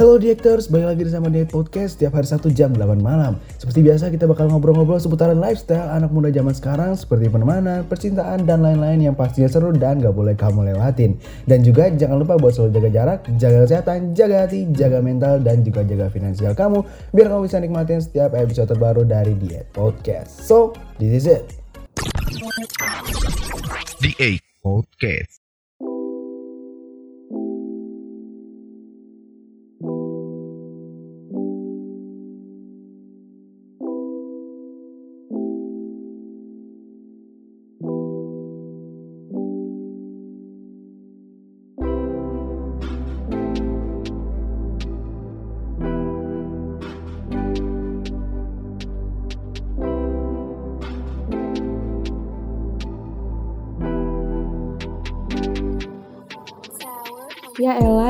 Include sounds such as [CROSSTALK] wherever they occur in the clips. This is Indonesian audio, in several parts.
Halo Diectors, balik lagi sama Diet Podcast setiap hari Sabtu jam 8 malam. Seperti biasa kita bakal ngobrol-ngobrol seputaran lifestyle anak muda zaman sekarang seperti pertemanan, percintaan, dan lain-lain yang pastinya seru dan gak boleh kamu lewatin. Dan juga jangan lupa buat selalu jaga jarak, jaga kesehatan, jaga hati, jaga mental, dan juga jaga finansial kamu biar kamu bisa nikmatin setiap episode terbaru dari Diet Podcast. So, this is it. The Eight Podcast.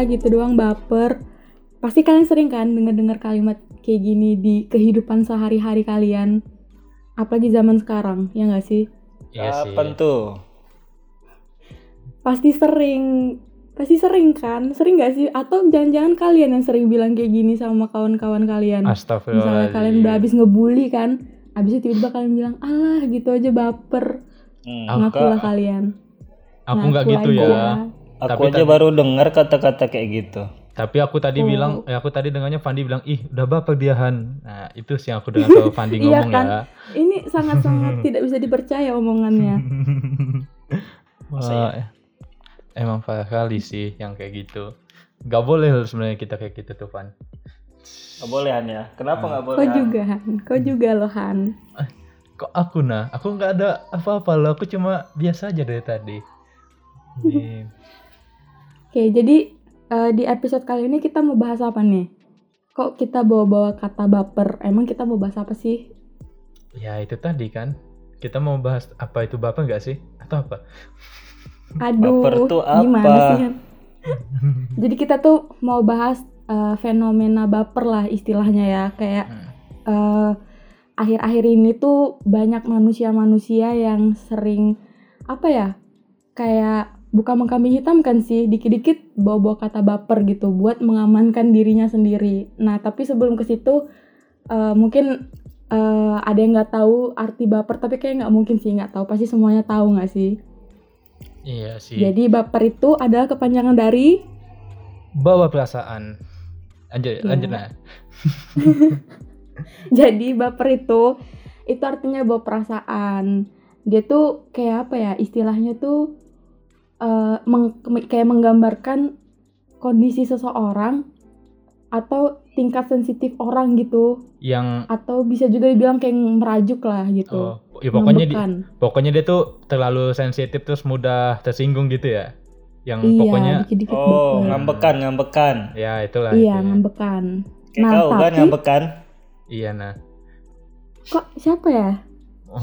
Ya gitu doang baper. Pasti kalian sering kan denger-dengar kalimat kayak gini di kehidupan sehari-hari kalian. Apalagi zaman sekarang, ya nggak sih? Iya sih. Tuh? Pasti sering. Pasti sering kan? Sering nggak sih? Atau jangan-jangan kalian yang sering bilang kayak gini sama kawan-kawan kalian? Misalnya kalian udah habis ngebully kan? Habis itu tiba-tiba kalian bilang, alah gitu aja baper. Hmm, Aku Ngakulah nggak- kalian. Aku nggak Ngaku gitu aja. ya. Aku Tapi aja tadi- baru dengar kata-kata kayak gitu. Tapi aku tadi Oh. bilang, eh, aku tadi dengarnya Fandi bilang, ih udah baper dia Han. Nah itu sih yang aku dengar [LAUGHS] kalau Fandi Iya ngomong kan? ya. Ini sangat-sangat [LAUGHS] tidak bisa dipercaya omongannya. [LAUGHS] Masa Wah, emang parah kali sih yang kayak gitu. Gak boleh loh sebenarnya kita kayak gitu tuh Fan. Gak boleh Han ya? Kenapa nggak boleh? Kau Han? juga, Han. Kau juga loh, Han. Kok aku nah? Aku nggak ada apa-apa loh. Aku cuma biasa aja dari tadi. Ini Oke, jadi eh, di episode kali ini kita mau bahas apa nih? Kok kita bawa-bawa kata baper? Emang kita mau bahas apa sih? ya itu tadi kan. Kita mau bahas apa itu baper nggak sih? Atau apa? Aduh, Baper tuh gimana apa? sih? Han? Jadi kita tuh mau bahas eh, fenomena baper lah istilahnya ya. Kayak Hmm. eh, akhir-akhir ini tuh banyak manusia-manusia yang sering apa ya? Kayak buka mengkambing hitam kan sih, dikit-dikit bawa-bawa kata baper gitu buat mengamankan dirinya sendiri. Nah, tapi sebelum ke situ eh, mungkin eh, ada yang nggak tahu arti baper, tapi kayak nggak mungkin sih nggak tahu. Pasti semuanya tahu nggak sih? Iya sih. Jadi baper itu adalah kepanjangan dari bawa perasaan. Lanjut, Iya. lanjut nah. [LAUGHS] Jadi baper itu itu artinya bawa perasaan. Dia tuh kayak apa ya? Istilahnya tuh eh, meng- kayak menggambarkan kondisi seseorang atau tingkat sensitif orang gitu Yang atau bisa juga dibilang kayak merajuk lah gitu. oh, ya pokoknya di, pokoknya dia tuh terlalu sensitif terus mudah tersinggung gitu ya. Yang iya, pokoknya dikit-dikit Oh, baper. ngambekan, ngambekan. ya itulah Iya, intinya. ngembekan. Kayak Nah, kau kan tapi- ngambekan? Iya nah. Kok siapa ya? [LAUGHS]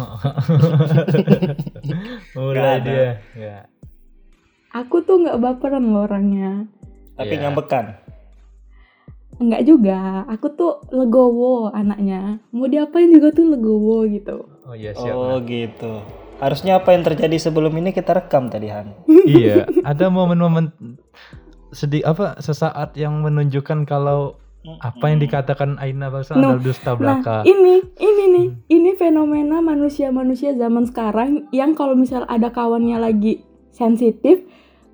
Mulai dia. Ya. Aku tuh nggak baperan loh orangnya. Tapi Iya. ngambekan. Enggak juga, aku tuh legowo anaknya. Mau diapain juga tuh legowo gitu. Oh iya siap. Oh Nah. gitu. Harusnya apa yang terjadi sebelum ini kita rekam tadi Han. [LAUGHS] iya, ada momen-momen sedih apa sesaat yang menunjukkan kalau apa yang dikatakan Aina barusan Nah, adalah dusta Nah, belaka. ini, ini nih, ini fenomena manusia-manusia zaman sekarang yang kalau misal ada kawannya lagi sensitif,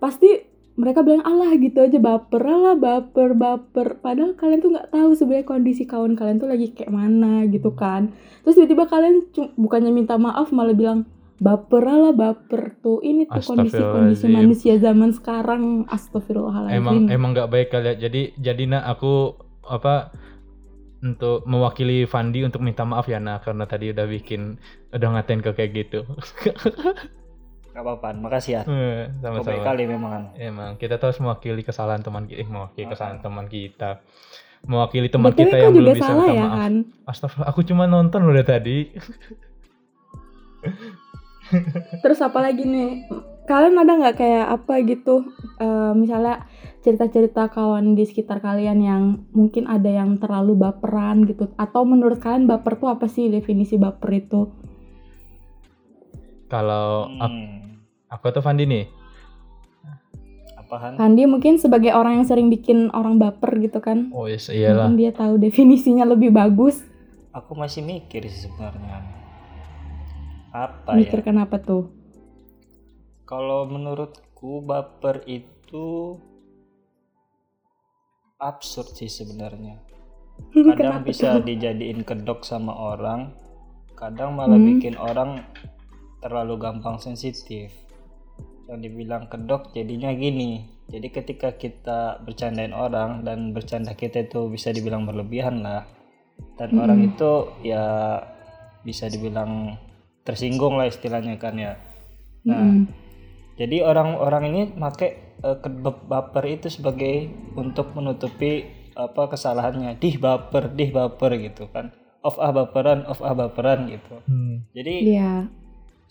pasti mereka bilang Allah gitu aja baper lah baper baper. Padahal kalian tuh nggak tahu sebenarnya kondisi kawan kalian tuh lagi kayak mana gitu kan. Terus tiba-tiba kalian bukannya minta maaf malah bilang baper lah baper tuh ini tuh kondisi-kondisi manusia zaman sekarang astagfirullahaladzim emang emang nggak baik kali ya. Jadi jadi nak aku apa untuk mewakili Fandi untuk minta maaf ya nah karena tadi udah bikin udah ngatain ke kayak gitu. [LAUGHS] Gak apa-apa, makasih ya. Eh, Kau baik Sama-sama. kali memang. Emang kita terus mewakili kesalahan teman kita, eh, mewakili kesalahan teman kita. Mewakili teman BTW kita yang belum juga bisa salah minta ya maaf. kan Astagfirullah, aku cuma nonton dari tadi. Terus apa lagi nih? kalian ada nggak kayak apa gitu eh, misalnya cerita-cerita kawan di sekitar kalian yang mungkin ada yang terlalu baperan gitu atau menurut kalian baper tuh apa sih definisi baper itu Kalau aku, Hmm. Aku tuh Fandi nih, Apaan? Fandi mungkin sebagai orang yang sering bikin orang baper gitu kan oh yes, iyalah. mungkin dia tahu definisinya lebih bagus Aku masih mikir sih sebenarnya. Apa mikir ya? kenapa tuh Kalau menurutku baper itu absurd sih sebenarnya. [LAUGHS] Kadang Kenapa bisa tuh? dijadiin kedok sama orang, kadang malah Hmm. bikin orang terlalu gampang sensitif. Yang dibilang kedok jadinya gini. Jadi ketika kita bercandain orang dan bercanda kita itu bisa dibilang berlebihan lah. Dan Mm-mm. orang itu ya bisa dibilang tersinggung lah istilahnya kan ya. Nah, Mm-mm. jadi orang-orang ini make eh, ke- baper itu sebagai untuk menutupi apa kesalahannya. Dih baper, dih baper gitu kan. Off ah baperan, off ah baperan gitu. Hmm. Jadi Iya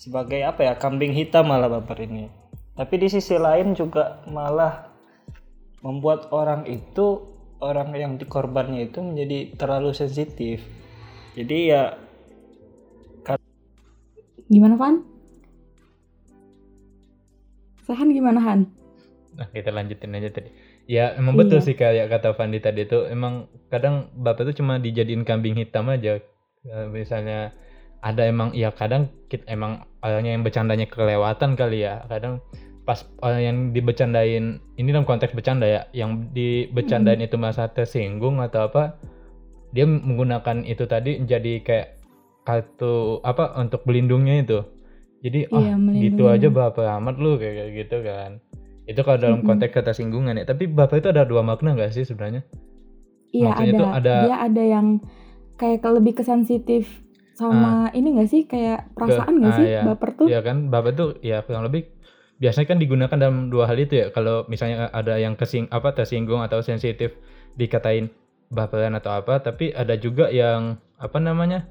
sebagai apa ya kambing hitam malah baper ini. Tapi di sisi lain juga malah membuat orang itu orang yang dikorbannya itu menjadi terlalu sensitif. Jadi ya gimana Van? Sahan gimana Han? Nah, kita lanjutin aja tadi. Ya, emang betul Iya. sih kayak kata Fandi tadi itu emang kadang bapak itu cuma dijadiin kambing hitam aja. Eh, misalnya ada emang ya kadang kita emang awalnya yang bercandanya kelewatan kali ya. Kadang pas orang yang dibecandain ini dalam konteks bercanda ya, yang dibecandain itu masa tersinggung atau apa, dia menggunakan itu tadi jadi kayak kartu apa untuk belindungnya itu. Jadi Iya, ah melindungi. gitu aja bapak amat lu kayak gitu kan. Itu kalau dalam konteks ketersinggungan ya. Tapi bapak itu ada dua makna nggak sih sebenarnya? Iya Maksudnya ada, tuh ada- dia ada yang kayak ke- lebih ke sensitif sama ini gak sih kayak perasaan gak ah, sih iya. baper tuh? Ya kan bapak tuh ya kurang lebih biasanya kan digunakan dalam dua hal itu ya. Kalau misalnya ada yang kesing apa tersinggung atau sensitif dikatain baperan atau apa, tapi ada juga yang apa namanya?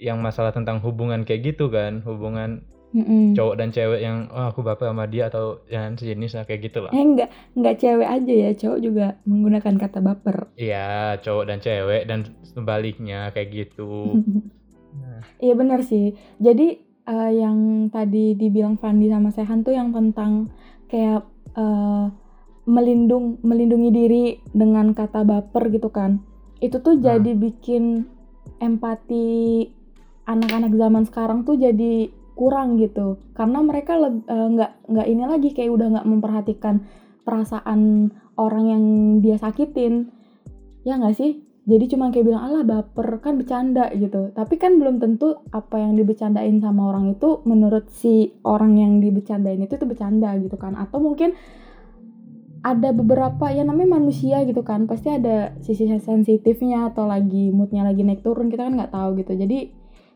yang masalah tentang hubungan kayak gitu kan, hubungan Mm-mm. cowok dan cewek yang oh aku baper sama dia atau yang sejenis lah kayak gitu lah. Eh enggak, enggak cewek aja ya, cowok juga menggunakan kata baper. Iya, cowok dan cewek dan sebaliknya kayak gitu. Nah. [LAUGHS] Iya benar sih. Jadi eh, yang tadi dibilang Fandi sama Sehan tuh yang tentang kayak eh, melindung melindungi diri dengan kata baper gitu kan. Itu tuh Nah. jadi bikin empati anak-anak zaman sekarang tuh jadi kurang gitu. Karena mereka eh, nggak nggak ini lagi kayak udah nggak memperhatikan perasaan orang yang dia sakitin. Ya nggak sih? Jadi cuma kayak bilang alah baper kan bercanda gitu. Tapi kan belum tentu apa yang dibecandain sama orang itu menurut si orang yang dibecandain itu tuh bercanda gitu kan. Atau mungkin ada beberapa ya namanya manusia gitu kan pasti ada sisi sensitifnya atau lagi moodnya lagi naik turun kita kan nggak tahu gitu. Jadi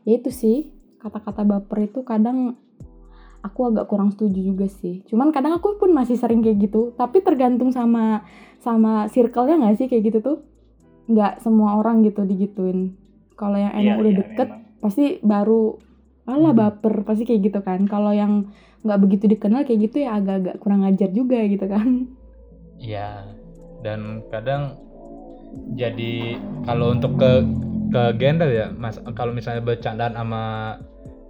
ya itu sih kata-kata baper itu kadang aku agak kurang setuju juga sih. Cuman kadang aku pun masih sering kayak gitu. Tapi tergantung sama sama circle-nya nggak sih kayak gitu tuh nggak semua orang gitu digituin kalau yang emang Iya, udah iya, deket memang. pasti baru alah Hmm. baper pasti kayak gitu kan kalau yang nggak begitu dikenal kayak gitu ya agak-agak kurang ajar juga gitu kan Iya. Dan kadang jadi kalau untuk ke ke gender ya, Mas kalau misalnya bercandaan sama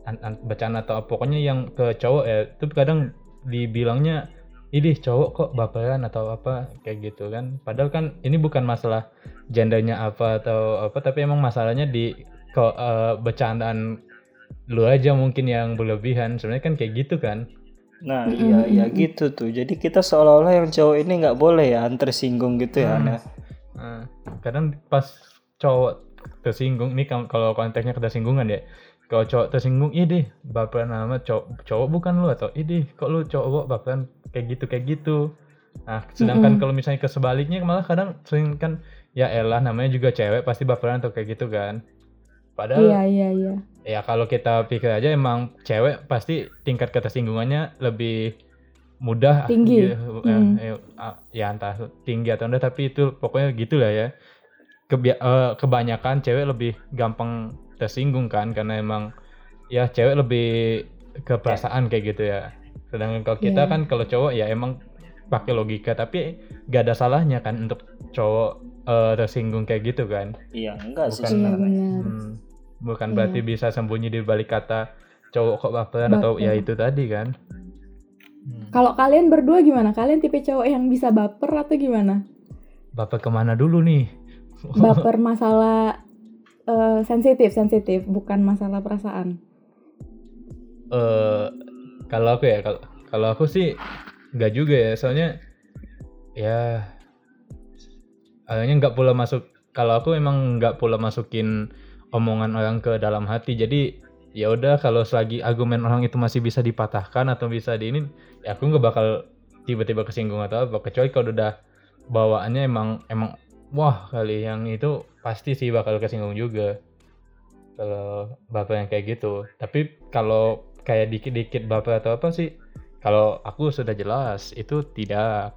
an- an- bercanda atau pokoknya yang ke cowok ya, itu kadang dibilangnya ini cowok kok baperan atau apa kayak gitu kan. Padahal kan ini bukan masalah gendernya apa atau apa, tapi emang masalahnya di ke eh, bercandaan lu aja mungkin yang berlebihan. Sebenarnya kan kayak gitu kan. Nah, iya iya gitu tuh. Jadi kita seolah-olah yang cowok ini nggak boleh ya tersinggung gitu ya. Hmm. Nah, Nah, kadang pas cowok tersinggung ini kalau konteksnya ketersinggungan ya kalau cowok tersinggung ih deh baperan amat cowok cowok bukan lu atau ih deh kok lu cowok baperan kayak gitu kayak gitu nah sedangkan Mm-mm. kalau misalnya ke sebaliknya malah kadang sering kan ya elah namanya juga cewek pasti baperan atau kayak gitu kan padahal iya iya iya ya kalau kita pikir aja emang cewek pasti tingkat ketersinggungannya lebih mudah Tinggi. gitu. Eh, Hmm. eh, ah, ya entah tinggi atau enggak tapi itu pokoknya gitulah ya Kebia- eh, kebanyakan cewek lebih gampang tersinggung kan karena emang ya cewek lebih ke perasaan kayak gitu ya sedangkan kalau kita Iya. kan kalau cowok ya emang pakai logika tapi gak ada salahnya kan untuk cowok eh, tersinggung kayak gitu kan Iya, enggak sih Bukan. Iya sebenarnya. benar. Hmm, bukan Iya. berarti bisa sembunyi di balik kata cowok kok baperan atau ya itu tadi kan Hmm. Kalau kalian berdua gimana? Kalian tipe cowok yang bisa baper atau gimana? baper ke mana dulu nih [LAUGHS] Baper masalah eh, sensitif, sensitif, bukan masalah perasaan. eh kalau aku ya kalau kalau aku sih nggak juga ya soalnya ya akhirnya nggak pula masuk kalau aku emang nggak pula masukin omongan orang ke dalam hati. Jadi ya udah kalau selagi argumen orang itu masih bisa dipatahkan atau bisa di ini ya aku nggak bakal tiba-tiba kesinggung atau apa. Kecuali kalau udah bawaannya emang emang wah kali yang itu pasti sih bakal kesinggung juga. Kalau bapak yang kayak gitu. Tapi kalau kayak dikit-dikit bapak atau apa sih kalau aku sudah jelas itu tidak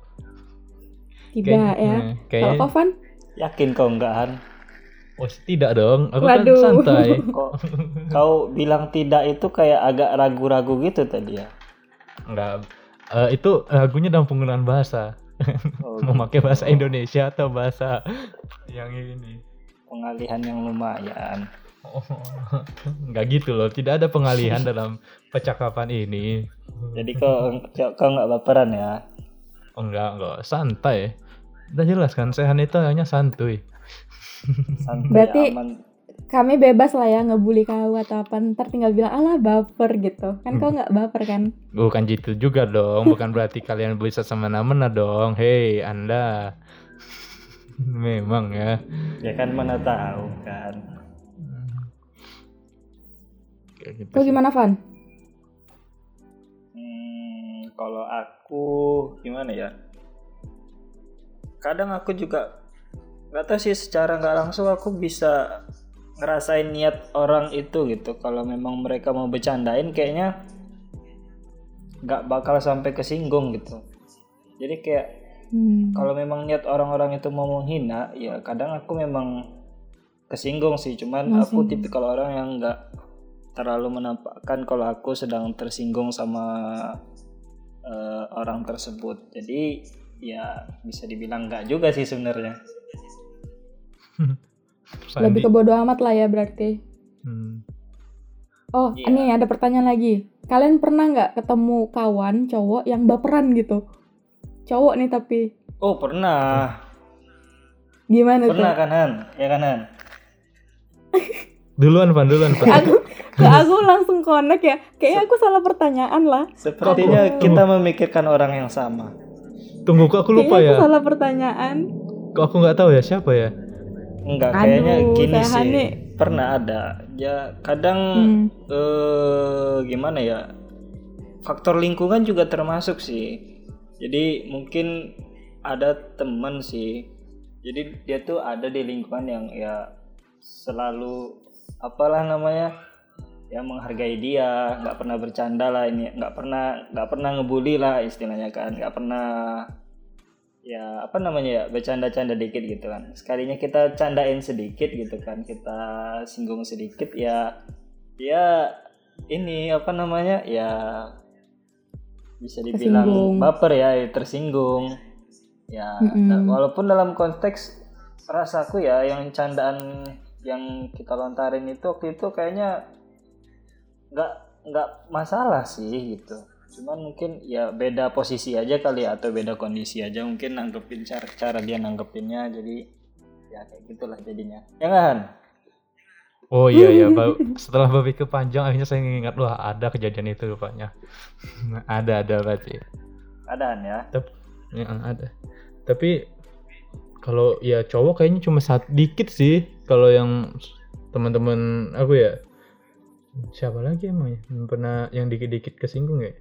Tidak Kayak- ya. hmm, Kalau kayaknya Kovan? Yakin kau enggak Han? oh tidak dong aku Waduh. kan santai [LAUGHS] Kok kau bilang tidak itu kayak agak ragu-ragu gitu tadi ya? enggak Eh, itu lagunya dalam penggunaan bahasa [LAUGHS] Oh, memakai bahasa Indonesia atau bahasa yang ini pengalihan yang lumayan. Oh, [LAUGHS] nggak gitu loh tidak ada pengalihan dalam percakapan ini Jadi kau kau nggak baperan ya? oh, enggak enggak santai udah jelas kan sehan itu hanya santuy Santai Berarti aman. Kami bebas lah ya ngebully kau atau apa. Ntar tinggal bilang, alah baper gitu. Kan kau nggak baper kan? Bukan gitu juga dong, bukan berarti kalian bisa semena-mena dong. Hei, Anda. Memang ya. Ya kan mana tahu kan. Gitu Kau gimana, Van? Hmm, kalau aku gimana ya? Kadang aku juga nggak tahu sih secara nggak langsung aku bisa ngerasain niat orang itu gitu. Kalau memang mereka mau bercandain kayaknya nggak bakal sampai kesinggung gitu. Jadi kayak Hmm. kalau memang niat orang-orang itu mau menghina, ya kadang aku memang kesinggung sih. Cuman aku Masih. tipikal orang yang nggak terlalu menampakkan kalau aku sedang tersinggung sama eh, orang tersebut. Jadi ya bisa dibilang nggak juga sih sebenarnya. [LAUGHS] Lebih ke bodo amat lah ya berarti. Hmm. Oh, Iya. ini ada pertanyaan lagi. Kalian pernah nggak ketemu kawan cowok yang baperan gitu? Cowok nih tapi Oh pernah, gimana pernah tuh? kan Han, ya kan Han. [LAUGHS] Duluan, Van, duluan, Van. Aku, [LAUGHS] ke aku langsung connect ya. Kayaknya aku salah pertanyaan lah. Sepertinya kita memikirkan orang yang sama. Tunggu, kok aku lupa Kayaknya ya? salah pertanyaan. Kok aku nggak tahu ya siapa ya? Enggak, Aduh, kayaknya gini sih. nih. Pernah ada. Ya kadang Hmm. eh gimana ya? Faktor lingkungan juga termasuk sih. Jadi mungkin ada teman sih. Jadi dia tuh ada di lingkungan yang ya selalu apalah namanya yang menghargai dia, nggak pernah bercanda lah ini, nggak pernah nggak pernah ngebully lah istilahnya kan, nggak pernah ya apa namanya ya bercanda-canda dikit gitu kan sekalinya kita candain sedikit gitu kan kita singgung sedikit ya ya ini apa namanya ya bisa dibilang Tersinggung. baper ya tersinggung ya Mm-mm. da- walaupun dalam konteks rasaku ya yang candaan yang kita lontarin itu waktu itu kayaknya nggak nggak masalah sih gitu cuman mungkin ya beda posisi aja kali ya atau beda kondisi aja mungkin nanggepin cara cara dia nanggepinnya jadi ya kayak gitulah jadinya ya kan Oh iya ya, setelah berpikir panjang akhirnya saya ingat wah ada kejadian itu rupanya. [LAUGHS] ada ada berarti. adaan ya Tapi ya, ada. Tapi kalau ya cowok kayaknya cuma satu dikit sih kalau yang teman-teman aku ya. Siapa lagi emang ya? Yang pernah yang dikit-dikit kesinggung ya?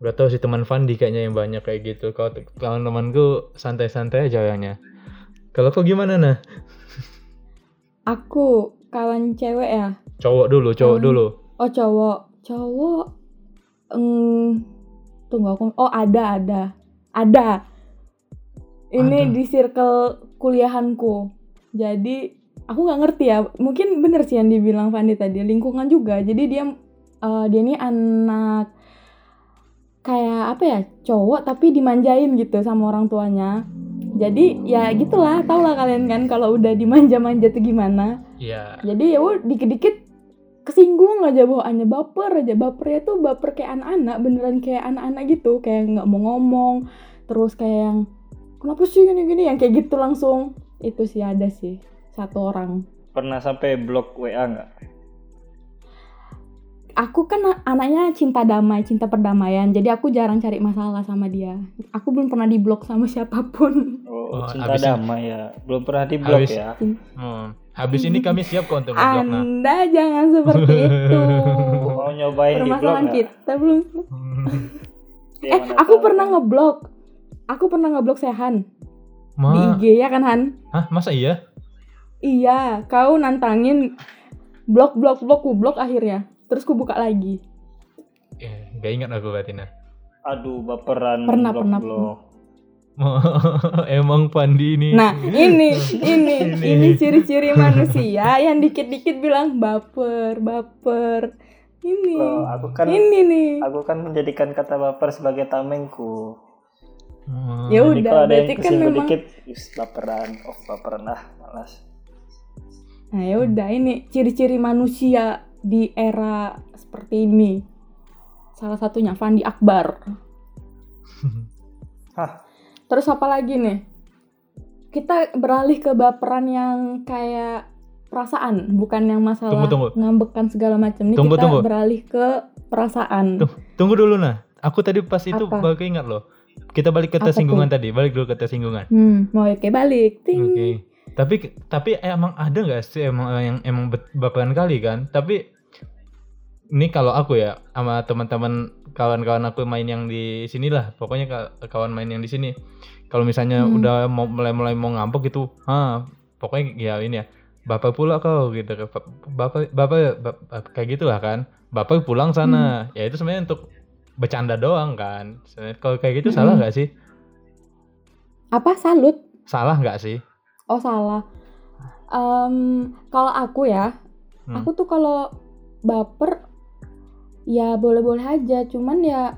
Gak tau sih teman Fandi kayaknya yang banyak kayak gitu. Kalau kalau temanku santai-santai aja orangnya. Kalau kau gimana nah? Aku kawan cewek ya. Cowok dulu, cowok Hmm. dulu. Oh cowok, cowok. Eng, tunggu aku. Oh ada ada ada. Ini Ada. di circle kuliahanku. Jadi aku nggak ngerti ya. Mungkin bener sih yang dibilang Fandi tadi. Lingkungan juga. Jadi dia eh, dia ini anak kayak apa ya cowok tapi dimanjain gitu sama orang tuanya jadi ya gitulah tau lah kalian kan kalau udah dimanja-manja tuh gimana Iya. jadi ya udah dikit-dikit kesinggung aja bawaannya baper aja bapernya tuh baper kayak anak-anak beneran kayak anak-anak gitu kayak nggak mau ngomong terus kayak yang kenapa sih gini-gini yang kayak gitu langsung itu sih ada sih satu orang Pernah sampai blok WA nggak? aku kan anaknya cinta damai cinta perdamaian jadi aku jarang cari masalah sama dia aku belum pernah diblok sama [LAUGHS] siapa pun Oh, Oh, cinta habis- damai ya. Belum pernah di blok Habis- ya. Hmm. Habis ini kami siap kok untuk ngeblok nah. anda jangan seperti itu [LAUGHS] Mau nyobain di blok permasalahan nggak? kita belum Dia eh mana aku tahu. pernah ngeblok aku pernah ngeblok Sehan di Ma, IG ya kan Han Hah, masa iya? Iya, kau nantangin blok blok blok ku blok akhirnya. Terus ku buka lagi. Eh, gak ingat aku berarti nah. Aduh, baperan Pernah, blok pernah, blok. [LAUGHS] Emang Pandi ini. Nah, [LAUGHS] ini ini Ini. ciri-ciri manusia yang dikit-dikit bilang baper, baper. Ini. Loh, aku kan Ini nih. aku kan menjadikan kata baper sebagai tamengku. Hmm. Ya Jadi udah, berarti kan memang dikit, "Is, baperan, oh baperan ah, malas. Nah, ya udah ini ciri-ciri manusia di era seperti ini. Salah satunya Fandi Akbar. [LAUGHS] Hah, Terus apa lagi nih? Kita beralih ke baperan yang kayak perasaan, bukan yang masalah Tunggu, tunggu. ngambekan segala macam. Ini Tunggu, kita tunggu. beralih ke perasaan. Tuh, tunggu dulu nah. Aku tadi pas itu Apa? baru ingat loh. Kita balik ke Apa tersinggungan tadi, balik dulu ke tersinggungan. Hmm, mau oke balik. Ting. Oke. Tapi tapi emang ada nggak sih emang yang emang baperan kali kan? Tapi ini kalau aku ya sama teman-teman kawan-kawan aku main yang di sini lah, pokoknya ka- kawan main yang di sini. Kalau misalnya Hmm. udah mau mulai-mulai mau ngambek gitu, ah pokoknya ya ini ya, bapak pula kau gitu, bapak bapak, bapak kayak gitulah kan, bapak pulang sana, Hmm. ya itu sebenarnya untuk bercanda doang kan. Kalau kayak gitu salah Mm-mm. nggak sih? Apa salut? Salah nggak sih? Oh salah. Em, kalau aku ya, Hmm. aku tuh kalau baper ya boleh-boleh aja. Cuman ya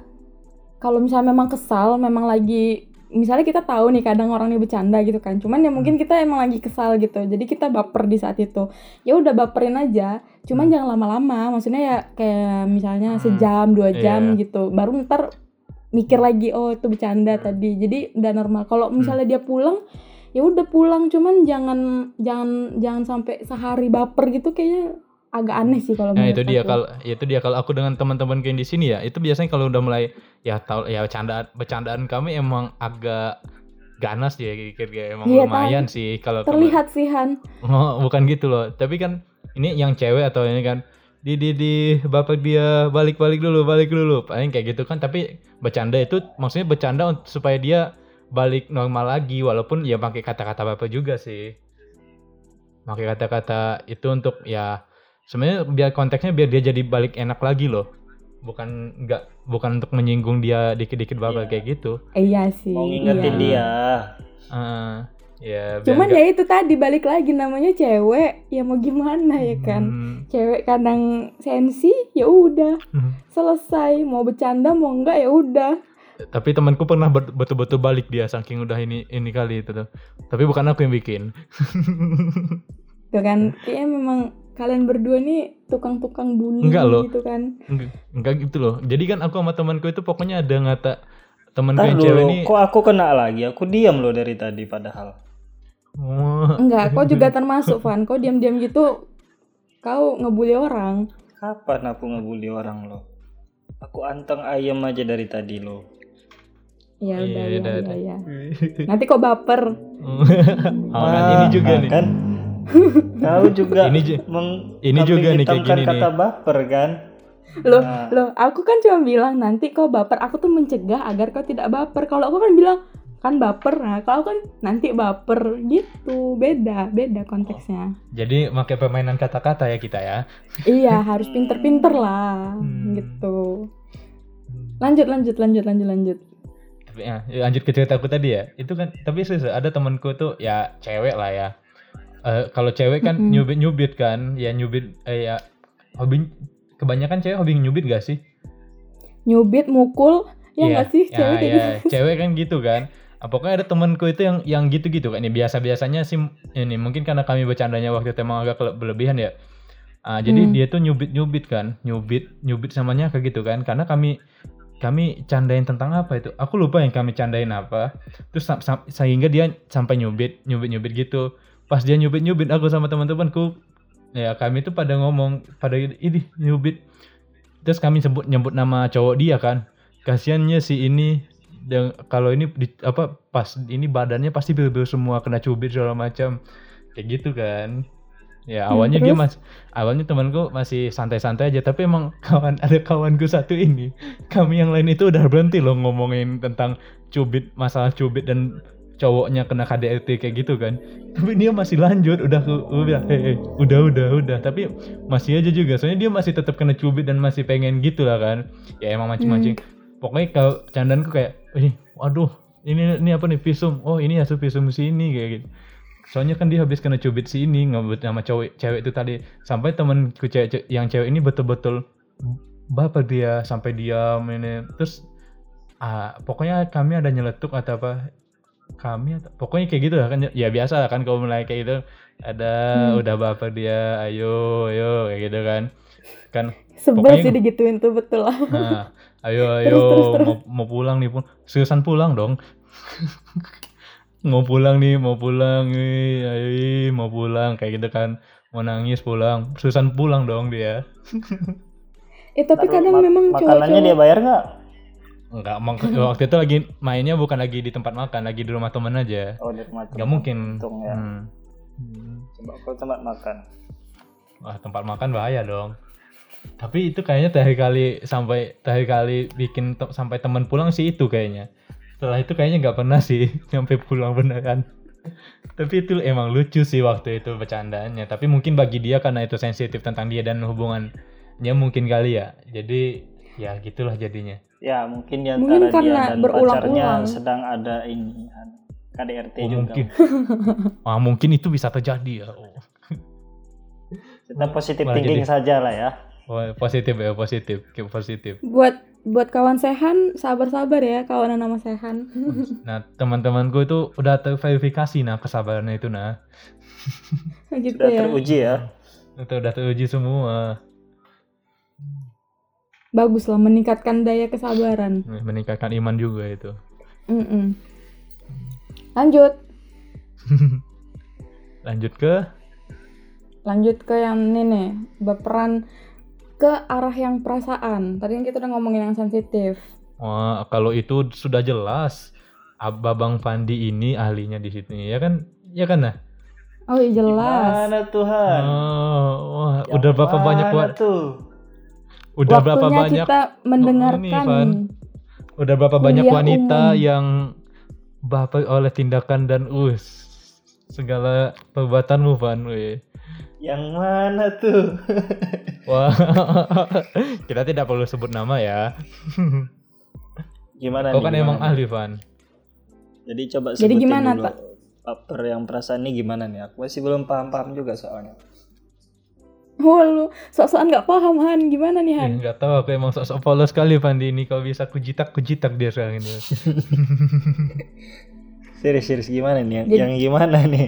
kalau misalnya memang kesal, memang lagi misalnya kita tahu nih kadang orang ini bercanda gitu kan. Cuman ya mungkin kita emang lagi kesal gitu. Jadi kita baper di saat itu. Ya udah baperin aja. Cuman jangan lama-lama. Maksudnya ya kayak misalnya Hmm. sejam, dua jam Iya. gitu. Baru ntar mikir lagi oh itu bercanda Hmm. tadi. Jadi udah normal. Kalau misalnya dia pulang ya udah pulang. Cuman jangan jangan jangan sampai sehari baper gitu kayaknya agak aneh sih kalau Nah itu dia kalau itu dia. Kalau aku dengan teman-teman kayak di sini ya itu biasanya kalau udah mulai ya tahu ya bercandaan bercandaan kami emang agak ganas ya kira-kira emang Iya, lumayan sih kalau terlihat sih Han. Oh, bukan gitu loh. Tapi kan ini yang cewek atau ini kan di di di bapak dia balik balik dulu balik dulu. Paling kayak gitu kan. Tapi bercanda itu maksudnya bercanda untuk- supaya dia balik normal lagi walaupun ya pakai kata-kata bapak juga sih pakai kata-kata itu untuk ya sebenarnya biar konteksnya biar dia jadi balik enak lagi loh bukan enggak bukan untuk menyinggung dia dikit-dikit bapak Iya. kayak gitu Eh, iya sih mau ngingetin iya. dia. Heeh. ya biar cuman enggak- ya itu tadi balik lagi namanya cewek ya mau gimana ya kan Hmm, cewek kadang sensi ya udah hmm. selesai mau bercanda mau enggak ya udah tapi temanku pernah bet- betul-betul balik dia saking udah ini ini kali itu tuh tapi bukan aku yang bikin tuh kan kayaknya memang kalian berdua nih tukang-tukang bully Enggak loh. gitu kan enggak, enggak gitu loh jadi kan aku sama temanku itu pokoknya ada ngata temanku Ntar yang cewek ini kok aku kena lagi? Aku diam loh dari tadi padahal. Wah, enggak kau juga termasuk Van kau diam-diam gitu kau ngebully orang Kapan aku ngebully orang lo? Aku anteng ayam aja dari tadi lo. Ya udah Iya, ya, udah, ya, udah. ya. nanti kok baper [LAUGHS] oh, kan ini juga nih kan? Kau juga Ini ju- meng- ini juga nih kayak gini kata baper kan? loh Nah. loh aku kan cuma bilang nanti kau baper aku tuh mencegah agar kau tidak baper kalau aku kan bilang kan baper nah kalau kan nanti baper gitu beda beda konteksnya jadi pakai permainan kata-kata ya kita ya iya harus pinter-pinter lah Hmm. gitu lanjut lanjut lanjut lanjut lanjut ya, ya, lanjut ke cerita aku tadi ya itu kan tapi serius ada temanku tuh ya cewek lah ya Eh, kalau cewek kan Mm-mm. nyubit nyubit kan ya nyubit eh, ya hobi kebanyakan cewek hobi nyubit gak sih? Nyubit, mukul, ya Iya, nggak sih ya, cewek ya, gitu. cewek kan gitu kan. Ah, Pokoknya ada temanku itu yang yang gitu-gitu kan. Ini biasa-biasanya sih ini mungkin karena kami bercandanya waktu itu emang agak berlebihan ya. Ah, jadi Hmm. dia tuh nyubit-nyubit kan, nyubit, nyubit samanya kayak gitu kan. Karena kami kami candain tentang apa itu? Aku lupa yang kami candain apa. Terus sehingga dia sampai nyubit, nyubit-nyubit gitu. Pas dia nyubit-nyubit aku sama teman-temanku ya kami tuh pada ngomong pada ini nyubit. Terus kami sebut nyebut nama cowok dia kan. Kasiannya si ini dan kalau ini di, apa pas ini badannya pasti bil-bil semua kena cubit segala macam. Kayak gitu kan. Ya Hmm, awalnya dia terus? mas awalnya temanku masih santai-santai aja tapi emang kawan ada kawanku satu ini kami yang lain itu udah berhenti loh ngomongin tentang cubit masalah cubit dan cowoknya kena KDRT kayak gitu kan. Tapi dia masih lanjut udah ke- udah eh, eh, udah udah udah. Tapi masih aja juga soalnya dia masih tetap kena cubit dan masih pengen gitu lah kan. Ya emang mancing-mancing. Pokoknya kalau candanku kayak ini waduh ini ini apa nih visum? Oh ini hasil visum sini kayak gitu soalnya kan dia habis kena cubit si ini ngebut sama cewek cewek itu tadi sampai temanku cewek ce- yang cewek ini betul-betul baper dia sampai diam ini terus ah pokoknya kami ada nyeletuk atau apa kami atau pokoknya kayak gitu lah kan ya biasa kan kalau mulai kayak gitu ada Hmm. udah baper dia ayo ayo kayak gitu kan kan Sebel Pokoknya- sih digituin tuh betul lah. Nah, ayo [LAUGHS] ayo Terus, terus, terus. mau mau pulang nih pun seriusan pulang dong. [LAUGHS] mau pulang nih, mau pulang nih, ayo ih, mau pulang kayak gitu kan. Mau nangis pulang, seriusan pulang dong dia. [LAUGHS] Eh tapi Taruh kadang mak- memang makanannya dia bayar nggak? Enggak, emang [LAUGHS] waktu itu lagi mainnya bukan lagi di tempat makan, lagi di rumah temen aja. Oh di rumah Gak teman. mungkin. Untung ya. Hmm. Hmm. Coba kalau tempat makan. Wah, tempat makan bahaya dong. Tapi itu kayaknya terakhir kali sampai terakhir kali bikin te- sampai teman pulang sih itu kayaknya. Setelah itu kayaknya nggak pernah sih [LAUGHS] sampai pulang beneran. Tapi itu emang lucu sih waktu itu bercandaannya. Tapi mungkin bagi dia karena itu sensitif tentang dia dan hubungannya mungkin kali ya. Jadi ya gitulah jadinya. Ya mungkin di Mungkin antara dia dan berulang-ulang. pacarnya sedang ada ini KDRT Oh, juga. mungkin. [LAUGHS] ah mungkin itu bisa terjadi ya. Oh. Kita positif thinking jadi- saja lah ya. Oh, positif ya, positif, keep positif. buat buat kawan Sehan sabar-sabar ya kawanan nama Sehan. Nah, teman-temanku itu udah terverifikasi nah kesabarannya itu nah. gitu Sudah ya. teruji ya. Itu udah teruji semua. Bagus lah meningkatkan daya kesabaran. meningkatkan iman juga itu. Mm-mm. Lanjut, [LAUGHS] Lanjut ke lanjut ke yang ini nih, berperan ke arah yang perasaan. Tadi kan kita udah ngomongin yang sensitif. wah kalau itu sudah jelas Babang Fandi ini ahlinya di sini ya kan? Ya kan nah? Oh iya jelas. Mana Tuhan? Oh, wah, Yang udah berapa banyak wa- tuh? udah berapa Waktunya banyak kita mendengarkan. ini, Van. udah berapa banyak wanita umum. yang baper oleh tindakan dan us segala perbuatanmu Van weh. Yang mana tuh? [LAUGHS] Wah, [LAUGHS] kita tidak perlu sebut nama ya. Gimana Kau nih? kan gimana emang ahli Van. Jadi coba Jadi sebutin gimana, dulu. Pak? Baper yang perasaan ini gimana nih? Aku masih belum paham-paham juga soalnya. Wah lu sok-sokan nggak paham Han, gimana nih Han? Eh, nggak tahu aku emang sok-sok polos sekali Fandi ini kalau bisa kujitak kujitak dia sekarang ini. [LAUGHS] Serius, serius gimana nih? Yang, Jadi- yang gimana nih?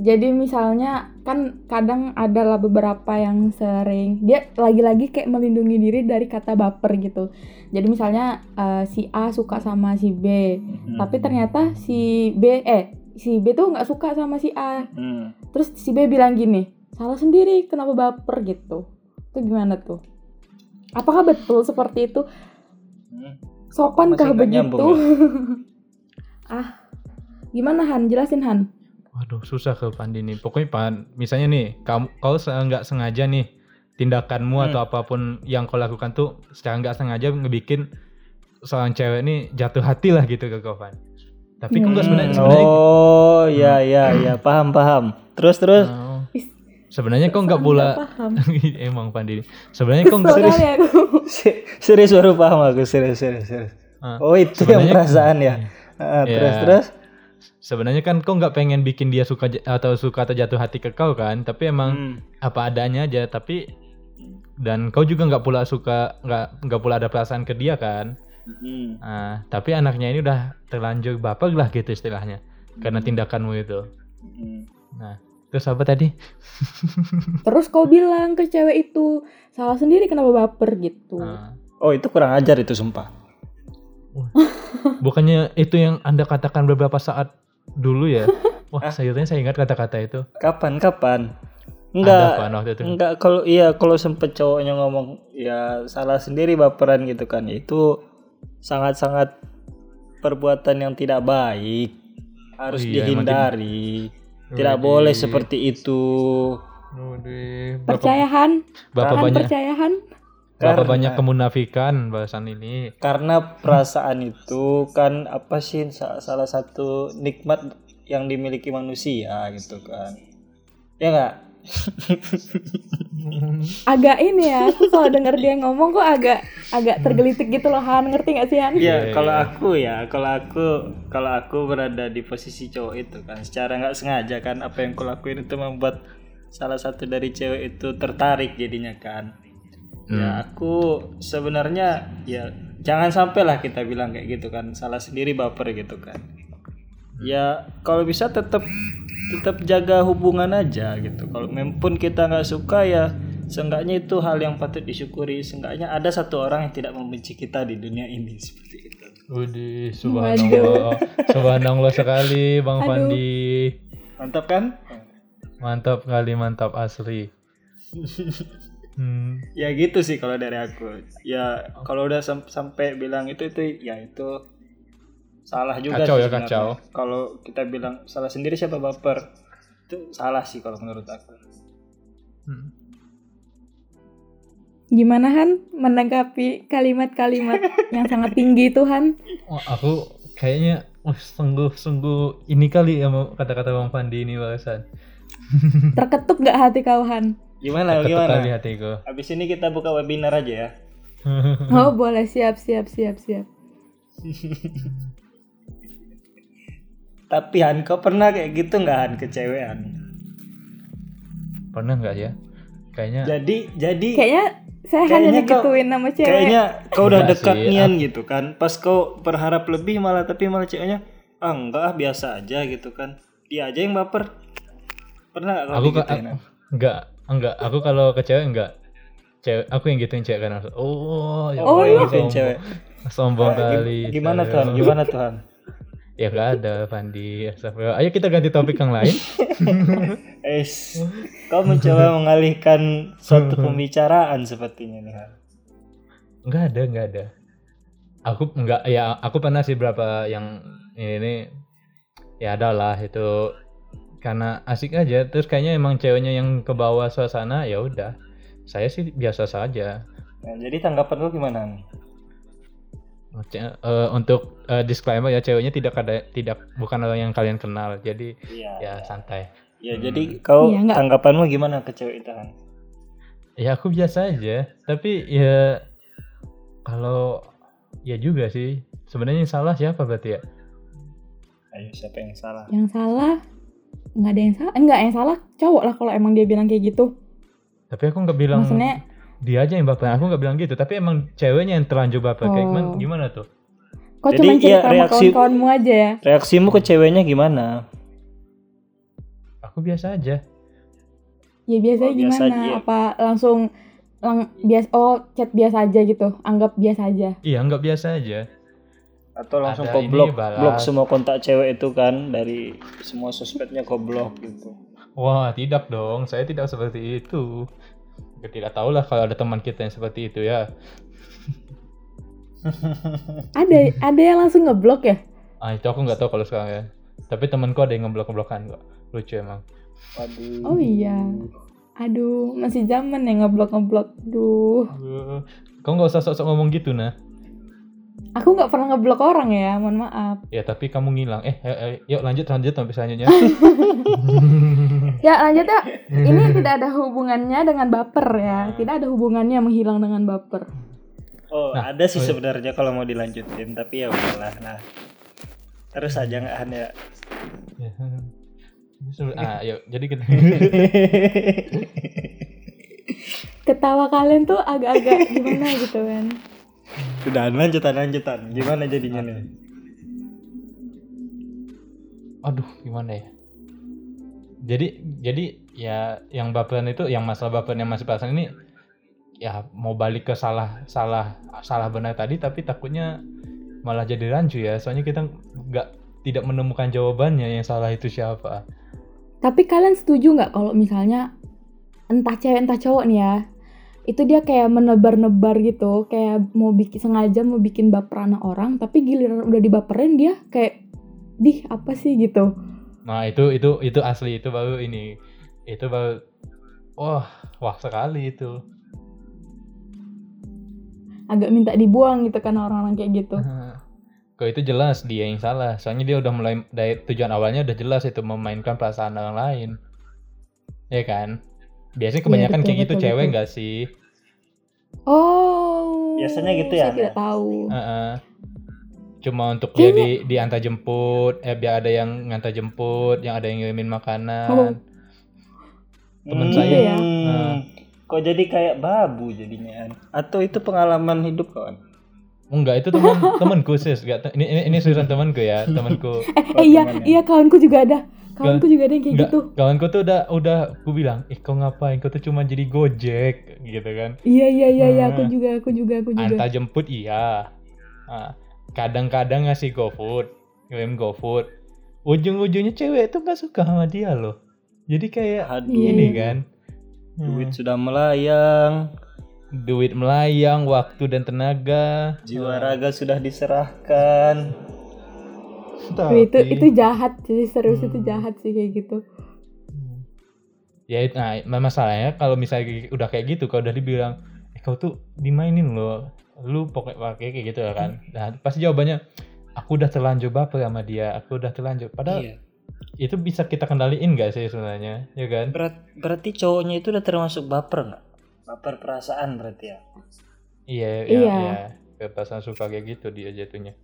Jadi misalnya kan kadang adalah beberapa yang sering dia lagi-lagi kayak melindungi diri dari kata baper gitu. Jadi misalnya eh, si A suka sama si B, tapi ternyata si B eh si B tuh nggak suka sama si A. Hmm. Terus si B bilang gini, salah sendiri kenapa baper gitu. Itu gimana tuh? Apakah betul seperti itu? Hmm. Sopankah begitu? nyambung [LAUGHS] ah, gimana Han? Jelasin Han. Waduh susah ke Fandi ini. Pokoknya Pan, misalnya nih kamu kau nggak sengaja nih tindakanmu Hmm. atau apa pun yang kau lakukan tuh secara nggak sengaja ngebikin seorang cewek ini jatuh hati lah gitu ke kau Van. Tapi kok nggak sebenarnya Hmm, sebenarnya Oh, ya ya ya, paham paham. Terus terus. Oh. Is, sebenarnya kau nggak pula [LAUGHS] emang Fandi. Sebenarnya kau nggak Kesel kali aku. Se- serius baru paham aku, serius serius serius. Ah, Oh, itu yang perasaan ya. Ah, Iya. Terus terus. Sebenarnya kan kau nggak pengen bikin dia suka atau suka atau jatuh hati ke kau kan, tapi emang Hmm. apa adanya aja. Tapi dan kau juga nggak pula suka nggak nggak pula ada perasaan ke dia kan Mm-mm. Nah, tapi anaknya ini udah terlanjur baper lah gitu istilahnya karena tindakanmu itu Mm-mm. nah terus apa tadi [LAUGHS] Terus kau bilang ke cewek itu salah sendiri kenapa baper gitu. Nah, Oh itu kurang ajar itu sumpah. [LAUGHS] bukannya itu yang anda katakan beberapa saat dulu ya [LAUGHS] wah sayurnya saya ingat kata-kata itu Kapan kapan? ada Enggak. kan waktu itu Enggak kalau iya kalau sempet cowoknya ngomong ya salah sendiri baperan gitu kan itu sangat-sangat perbuatan yang tidak baik harus Oh iya, dihindari tidak Widih. boleh seperti itu Waduh, bapak, Percayahan, bapak Han banyak percayahan. Karena- banyak kemunafikan bahasan ini? Karena perasaan itu kan apa sih sa- salah satu nikmat yang dimiliki manusia gitu kan. Ya enggak [LAUGHS] Agak ini ya, aku kalau denger dia ngomong kok agak agak tergelitik gitu loh Han, ngerti gak sih Han? Iya, Ya kalau aku ya, kalau aku kalau aku berada di posisi cowok itu kan, secara nggak sengaja kan apa yang kulakuin itu membuat salah satu dari cewek itu tertarik jadinya kan. Ya aku sebenarnya ya jangan sampailah kita bilang kayak gitu kan, salah sendiri baper gitu kan. Ya kalau bisa tetap tetap jaga hubungan aja gitu. Kalau memang kita nggak suka ya seenggaknya itu hal yang patut disyukuri. Seenggaknya ada satu orang yang tidak membenci kita di dunia ini seperti itu. Waduh, subhanallah. subhanallah sekali Bang Aduh. Fandi. Mantap kan? Mantap kali, mantap asli. [LAUGHS] Hmm. Ya gitu sih kalau dari aku. Ya kalau udah sam- sampai bilang itu itu ya itu salah juga Kacau sih ya, sebenarnya. kacau. Kalau kita bilang salah sendiri siapa baper? Itu salah sih kalau menurut aku. Hmm. Gimana Han menanggapi kalimat-kalimat [LAUGHS] yang sangat tinggi itu Han? Wah, aku kayaknya wah, sungguh-sungguh ini kali ya mau kata-kata Bang Fandi ini bahasan. [LAUGHS] Terketuk gak hati kau Han? Gimana Ketuk gimana? kali hatiku. Habis ini kita buka webinar aja ya. [LAUGHS] Oh boleh siap siap siap siap. Tapi Han, kau pernah kayak gitu nggak Han ke cewek Han? Pernah nggak ya? Kayaknya Jadi jadi Kayaknya saya hanya Kayaknya kau- digituin sama cewek. kayaknya kau udah dekat sih, nian gitu kan. Pas kau berharap lebih malah tapi malah ceweknya ah enggak ah biasa aja gitu kan. Dia aja yang baper. Pernah nggak kau aku digituin, Han? enggak, enggak. Aku kalau ke cewek enggak. Cewek, aku yang gituin cewek kan. Oh, ya Oh, Oh, yang Allah, gituin sombong. cewek. Sombong kali. Gimana. Tuhan? Gimana Tuhan? Ya enggak ada, Fandi. Ayo kita ganti topik yang lain. [LAUGHS] Es, kau mencoba mengalihkan suatu pembicaraan sepertinya nih Han. Enggak ada, enggak ada. Aku enggak ya aku pernah sih berapa yang ini ya ada lah itu karena asik aja terus kayaknya emang ceweknya yang ke bawah suasana ya udah. Saya sih biasa saja. Nah, jadi tanggapan lu gimana? Ce- eh, untuk eh, disclaimer ya ceweknya tidak ada tidak bukan orang yang kalian kenal. Jadi Iya. ya santai. Ya jadi kau nggak- tanggapanmu gimana ke cewek itu Han? Ya aku biasa aja, tapi ya kalau ya juga sih sebenarnya yang salah siapa berarti ya? Ayo siapa yang salah? Yang salah nggak ada yang salah, enggak yang salah cowok lah kalau emang dia bilang kayak gitu. Tapi aku nggak bilang Maksudnya dia aja yang baper. Aku nggak bilang gitu, tapi emang ceweknya yang terlanjur baper. Kayak Oh. gimana, gimana tuh? kok Jadi, cuma iya, cerita sama reaksi- kawan-kawanmu aja ya? Reaksimu ke ceweknya gimana? Aku biasa aja. Ya biasanya Oh, biasa gimana? aja, iya. Apa langsung lang bias oh chat biasa aja gitu, anggap biasa aja. Iya, nggak biasa aja. Atau langsung Ada kau ini, blok, semua kontak cewek itu kan dari semua sosmednya kau blok gitu. Wah, tidak dong. Saya tidak seperti itu. Ya, Tidak tahu lah kalau ada teman kita yang seperti itu ya. [LAUGHS] Ada ada yang langsung ngeblok ya? Ah, itu aku nggak tahu kalau sekarang ya. Tapi temanku ada yang ngeblok-ngeblokan kok. Lucu emang. Waduh. Oh iya. Aduh, masih zaman ya ngeblok-ngeblok. Duh. Uh, Kau nggak usah sok-sok ngomong gitu nah. Aku nggak pernah ngeblok orang ya, mohon maaf. Ya tapi kamu ngilang. Eh, eh, eh, yuk lanjut lanjut sampai selanjutnya. [LAUGHS] Ya lanjut ya. Ini tidak ada hubungannya dengan baper ya. Tidak ada hubungannya menghilang dengan baper. Oh, Nah, ada sih oh iya. sebenarnya kalau mau dilanjutin, tapi ya udahlah. Nah, terus aja nggak Han ya. Ya. ah, yuk. Jadi kita [LAUGHS] ketawa kalian tuh agak-agak gimana gitu kan Udah lanjutan lanjutan. Gimana jadinya nih? aduh gimana ya jadi jadi ya yang baperan itu yang masalah baperan yang masih perasaan ini ya mau balik ke salah salah salah benar tadi tapi takutnya malah jadi rancu ya soalnya kita nggak tidak menemukan jawabannya yang salah itu siapa tapi kalian setuju nggak kalau misalnya entah cewek entah cowok nih ya itu dia kayak menebar-nebar gitu kayak mau bikin sengaja mau bikin baperan orang tapi giliran udah dibaperin dia kayak dih apa sih gitu nah itu itu itu asli itu baru ini itu baru wah wah sekali itu agak minta dibuang gitu kan orang-orang kayak gitu Kok itu jelas dia yang salah. Soalnya dia udah mulai dari tujuan awalnya udah jelas itu memainkan perasaan orang lain. Ya kan? Biasanya kebanyakan betul, kayak gitu betul, cewek nggak sih? Oh Biasanya gitu ya, saya tidak tahu Heeh. Cuma untuk dia Kayaknya- di diantar jemput, eh biar ada yang ngantar jemput, yang ada yang ngirimin makanan. Oh. Temen Hmm, saya, ya? Nah. Kok jadi kayak babu jadinya? Atau itu pengalaman hidup kawan? Enggak, itu teman [LAUGHS] temanku sis. Nggak te- ini ini, ini seriusan temanku ya, temanku. [LAUGHS] eh, eh iya temannya. iya kawanku juga ada kawanku juga ada yang kayak gitu kawanku tuh udah udah aku bilang, "Eh, kau ngapain? Kau tuh cuma jadi Gojek." gitu kan. iya iya iya iya Nah. aku juga aku juga aku juga antar jemput iya Ah, kadang-kadang ngasih GoFood kirim GoFood ujung-ujungnya cewek itu nggak suka sama dia loh jadi kayak Aduh, Iya, ini iya. kan duit sudah melayang, Hmm, duit melayang waktu dan tenaga jiwa raga sudah diserahkan. Wih, itu Tapi- itu jahat sih serius itu Hmm. jahat sih kayak gitu ya nah masalahnya kalau misalnya udah kayak gitu kalau udah dibilang eh kau tuh dimainin loh lu pokoknya pakai kayak gitu kan nah pasti jawabannya aku udah terlanjur baper sama dia aku udah terlanjur padahal Iya. itu bisa kita kendaliin gak sih sebenarnya ya kan Berat, berarti cowoknya itu udah termasuk baper nggak? Baper perasaan berarti ya. Iya, iya, Iya. iya. Kepasan suka kayak gitu dia jatuhnya.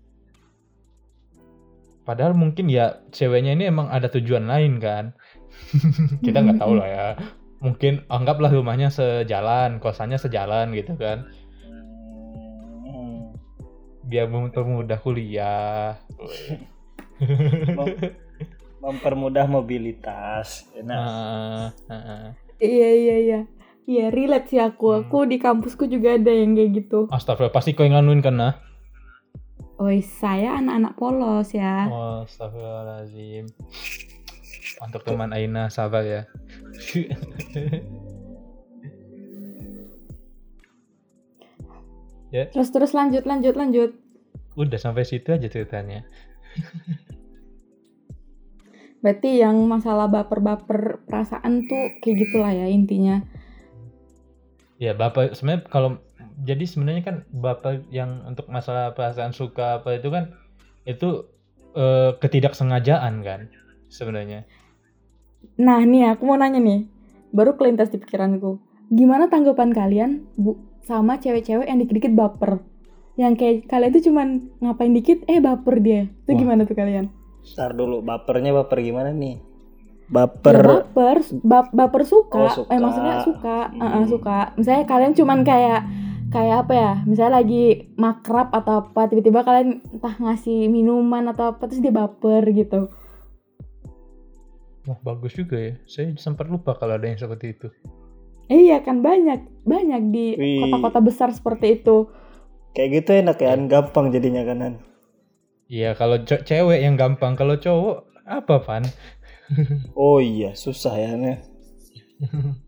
Padahal mungkin ya ceweknya ini emang ada tujuan lain kan. [LAUGHS] Kita nggak tahu lah ya. Mungkin anggaplah rumahnya sejalan, kosannya sejalan gitu kan. Biar mempermudah kuliah. [LAUGHS] Mem- mempermudah mobilitas. Enak. Nah, nah. iya iya iya iya relate sih aku Hmm. aku di kampusku juga ada yang kayak gitu Astagfirullah, pasti kau yang nganuin kan nah? Oh saya anak-anak polos ya Oh, astagfirullahaladzim. Untuk teman Aina, sabar ya. [LAUGHS] ya, terus terus lanjut lanjut lanjut udah sampai situ aja ceritanya. [LAUGHS] berarti yang masalah baper-baper perasaan tuh kayak gitulah ya intinya Ya, bapak sebenarnya kalau jadi sebenarnya kan bapak yang untuk masalah perasaan suka apa itu kan itu eh, ketidaksengajaan kan sebenarnya. Nah nih aku mau nanya nih, baru kelintas di pikiranku. Gimana tanggapan kalian bu sama cewek-cewek yang dikit-dikit baper? Yang kayak kalian tuh cuman ngapain dikit, eh baper dia. Itu Wah. gimana tuh kalian? Ntar dulu bapernya baper gimana nih? Ya, Baper. baper, ba- baper suka. Oh, suka. Eh maksudnya suka, Hmm. Heeh, suka. Misalnya kalian cuman kayak kayak apa ya? Misalnya lagi makrab atau apa, tiba-tiba kalian entah ngasih minuman atau apa terus dia baper gitu. Wah, bagus juga ya. Saya sempat lupa kalau ada yang seperti itu. Iya kan banyak, banyak di kota-kota besar seperti itu. Kayak gitu enak ya, An. gampang jadinya kanan. Iya, kalau cewek yang gampang, kalau cowok apa, Pan? Oh iya, susah ya. [LAUGHS]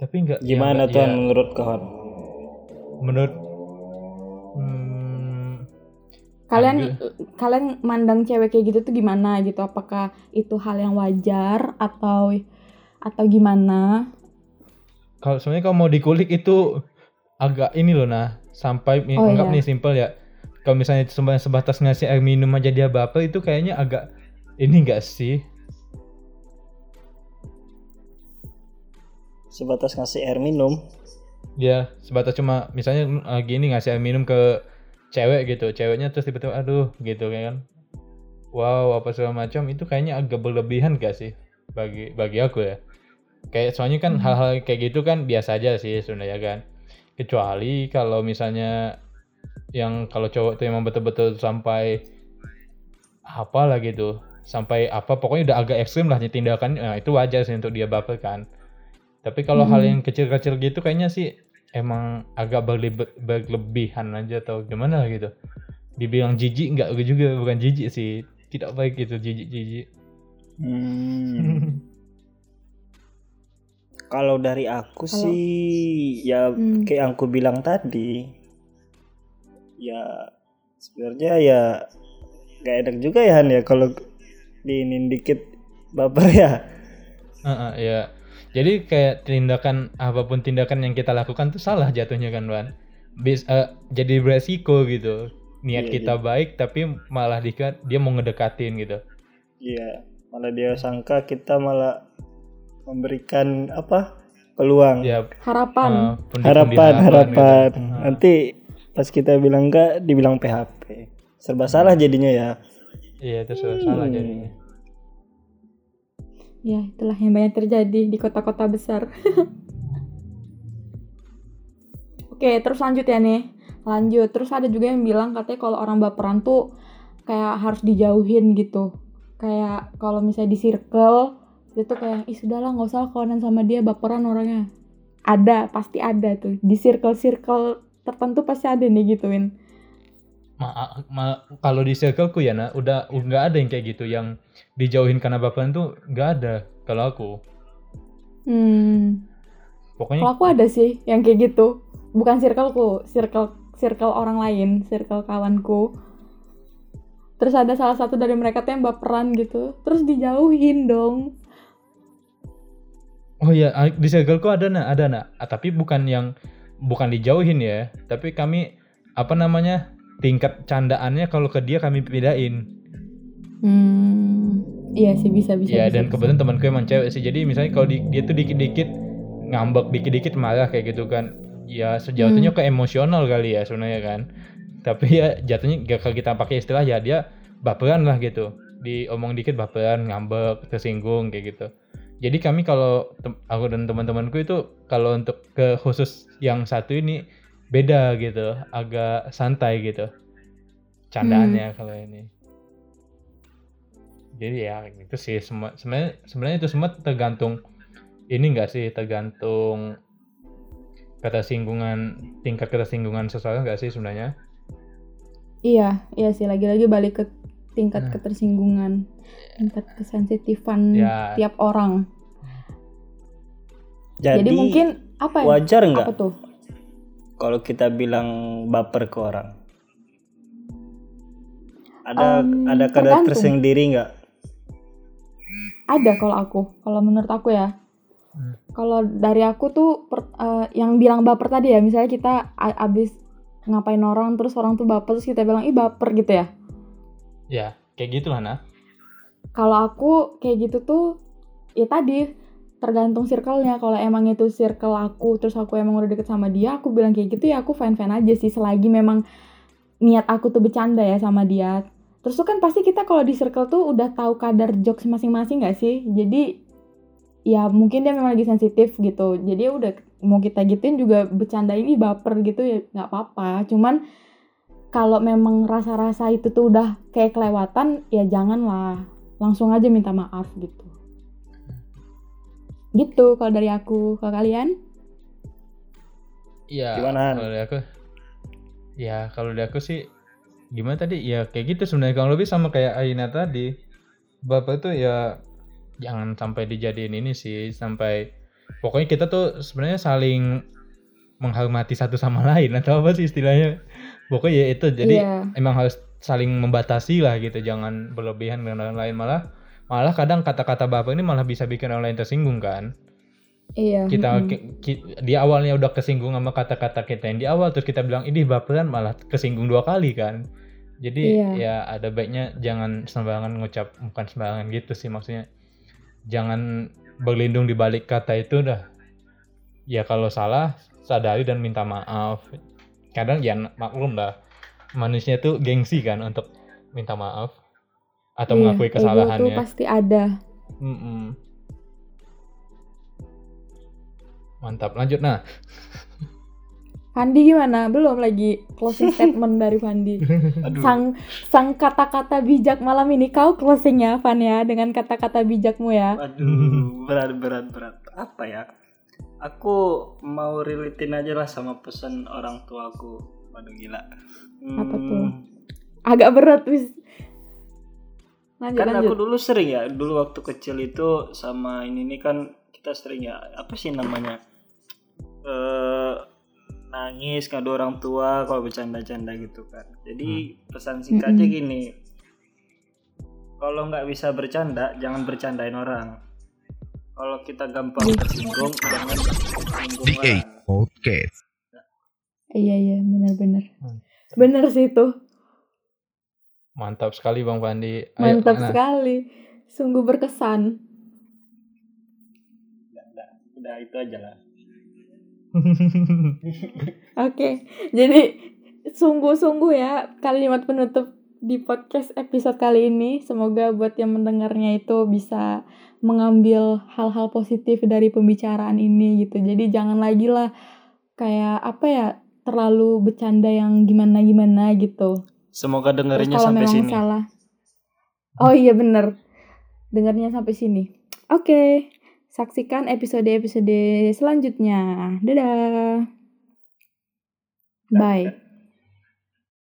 Tapi enggak Gimana ya, tuh ya, menurut kawan? menurut hmm, kalian Ambil. kalian mandang cewek kayak gitu tuh gimana gitu apakah itu hal yang wajar atau atau gimana kalau sebenarnya kalau mau dikulik itu agak ini loh nah sampai Oh, anggap iya. nih simpel ya kalau misalnya sebatas ngasih air minum aja dia baper itu kayaknya agak ini enggak sih Sebatas ngasih air minum. dia sebatas cuma misalnya uh, gini ngasih air minum ke cewek gitu ceweknya terus tiba-tiba aduh gitu kan. Wow apa segala macam. Itu kayaknya agak berlebihan gak sih bagi bagi aku ya? Kayak soalnya kan hal-hal kayak gitu kan biasa aja sih sebenarnya kan. Kecuali kalau misalnya yang kalau cowok tuh emang betul-betul sampai apa lah gitu sampai apa pokoknya udah agak ekstrim lah tindakan nah, itu wajar sih untuk dia baper kan tapi kalau hal yang kecil-kecil gitu kayaknya sih emang agak berlebe- berlebihan aja atau gimana gitu dibilang jijik nggak juga bukan jijik sih tidak baik gitu jijik-jijik Hmm. Kalau dari aku Kalau- sih ya Hmm. kayak yang aku bilang tadi ya sebenarnya ya gak enak juga ya Han ya kalau diinin dikit baper ya. Heeh, ya jadi kayak tindakan apa pun tindakan yang kita lakukan tuh salah jatuhnya kan Wan Bis, eh, jadi beresiko gitu niat Iya, kita baik tapi malah dia dia mau ngedekatin gitu Iya, malah dia sangka kita malah memberikan apa peluang, ya Harapan. eh, pundi-pundi harapan, harapan. gitu. Ah. Nanti pas kita bilang enggak, dibilang PHP. Serba salah jadinya ya. iya itu salah salah Hmm. jadinya Ya, itulah yang banyak terjadi di kota-kota besar. [LAUGHS] Oke, terus lanjut ya nih. Lanjut. Terus ada juga yang bilang katanya kalau orang baperan tuh kayak harus dijauhin gitu. Kayak kalau misalnya di circle itu kayak ih sudahlah nggak usah kawanan sama dia baperan orangnya. Ada, pasti ada tuh. Di circle-circle tertentu pasti ada nih gituin. Ma, ma- kalau di circleku ya nak udah nggak ada yang kayak gitu yang dijauhin karena baperan tuh nggak ada kalau aku Hmm. pokoknya Kalau aku ada sih yang kayak gitu. Bukan circleku, circle circle orang lain, circle kawanku. Terus ada salah satu dari mereka tuh yang baperan gitu. Terus dijauhin dong. Oh iya, di circleku ada nak, ada nak. Ah, tapi bukan yang bukan dijauhin ya, tapi kami apa namanya tingkat candaannya kalau ke dia kami bedain. Hmm. Iya sih bisa bisa. Ya bisa, dan bisa. kebetulan temanku emang cewek sih. Jadi misalnya kalau di- dia tuh dikit-dikit ngambek, dikit-dikit marah kayak gitu kan. Ya sejatuhnya ke emosional kali ya sebenarnya kan. Tapi ya jatuhnya ya kalau kita pakai istilah ya dia baperan lah gitu. Diomong dikit baperan, ngambek, tersinggung kayak gitu. Jadi kami kalau aku dan teman-temanku itu kalau untuk ke khusus yang satu ini beda gitu, agak santai gitu. Candaannya kalau ini. Jadi ya itu sih semua sebenarnya sebenarnya itu semua tergantung ini enggak sih tergantung ketersinggungan tingkat ketersinggungan seseorang enggak sih sebenarnya? Iya, iya sih lagi-lagi balik ke tingkat Nah. ketersinggungan, tingkat kesensitifan Ya. tiap orang. Jadi, Jadi, mungkin apa ya? wajar nggak Apa tuh? Kalau kita bilang baper ke orang? Ada Em, ada kadar tersendiri nggak? Ada kalau aku, kalau menurut aku ya. Hmm. Kalau dari aku tuh per- eh, yang bilang baper tadi ya, misalnya kita abis ngapain orang terus orang tuh baper terus kita bilang ih baper gitu ya. Ya, kayak gitu lah nah. Kalau aku kayak gitu tuh ya tadi tergantung circle-nya. Kalau emang itu circle aku terus aku emang udah deket sama dia, aku bilang kayak gitu ya aku fine-fine aja sih selagi memang niat aku tuh bercanda ya sama dia. Terus tuh kan pasti kita kalau di circle tuh udah tahu kadar jokes masing-masing gak sih? Jadi ya mungkin dia memang lagi sensitif gitu. Jadi ya udah mau kita gituin juga bercanda ini baper gitu ya nggak apa-apa. Cuman kalau memang rasa-rasa itu tuh udah kayak kelewatan ya janganlah langsung aja minta maaf gitu. Gitu kalau dari aku. Kalau kalian? Iya. Gimana? Kalau dari aku Ya, kalau dari aku sih gimana tadi? Ya kayak gitu sebenarnya kalau lebih sama kayak Aina tadi. Bapak itu ya jangan sampai dijadiin ini sih sampai pokoknya kita tuh sebenarnya saling menghormati satu sama lain atau apa sih istilahnya. Pokoknya ya itu jadi Iya. emang harus saling membatasi lah gitu jangan berlebihan dengan orang lain malah malah kadang kata-kata bapak ini malah bisa bikin orang lain tersinggung kan Iya. kita mm-mm. ki- ki- di awalnya udah kesinggung sama kata-kata kita yang di awal terus kita bilang ini baperan malah kesinggung dua kali kan jadi Iya. ya ada baiknya jangan sembarangan ngucap bukan sembarangan gitu sih maksudnya jangan berlindung di balik kata itu dah ya kalau salah sadari dan minta maaf kadang ya maklum lah manusia tuh gengsi kan untuk minta maaf atau Iya, mengakui ego tuh kesalahannya pasti ada. Mm-mm. Mantap, lanjut nah. Fandi gimana? Belum lagi closing statement dari Fandi. [LAUGHS] Aduh. Sang sang kata-kata bijak malam ini kau closing ya, Van ya, dengan kata-kata bijakmu ya. Aduh, berat berat berat. Apa ya? Aku mau relatein aja lah sama pesan orang tuaku. Waduh gila. Apa Hmm, tuh? Agak berat wis. Lanjut Kan lanjut. aku dulu sering ya, dulu waktu kecil itu sama ini nih kan kita sering ya, apa sih namanya? eh nangis ngadu orang tua kalau bercanda-canda gitu kan. Jadi pesan singkatnya Mm-mm. gini. Kalau nggak bisa bercanda, jangan bercandain orang. Kalau kita gampang tersinggung, jangan tersinggung orang. Iya iya, benar-benar. Hmm. Benar sih itu. Mantap sekali Bang Fandi. Ayo, Mantap nah. sekali. Sungguh berkesan. Udah itu aja lah. [LAUGHS] Oke, jadi sungguh-sungguh ya kalimat penutup di podcast episode kali ini. Semoga buat yang mendengarnya itu bisa mengambil hal-hal positif dari pembicaraan ini gitu. Jadi jangan lagi lah kayak apa ya terlalu bercanda yang gimana-gimana gitu. Semoga Terus dengerinnya kalau sampai sini. salah, oh iya bener, dengarnya sampai sini. Oke, saksikan episode-episode selanjutnya. Dadah. Bye.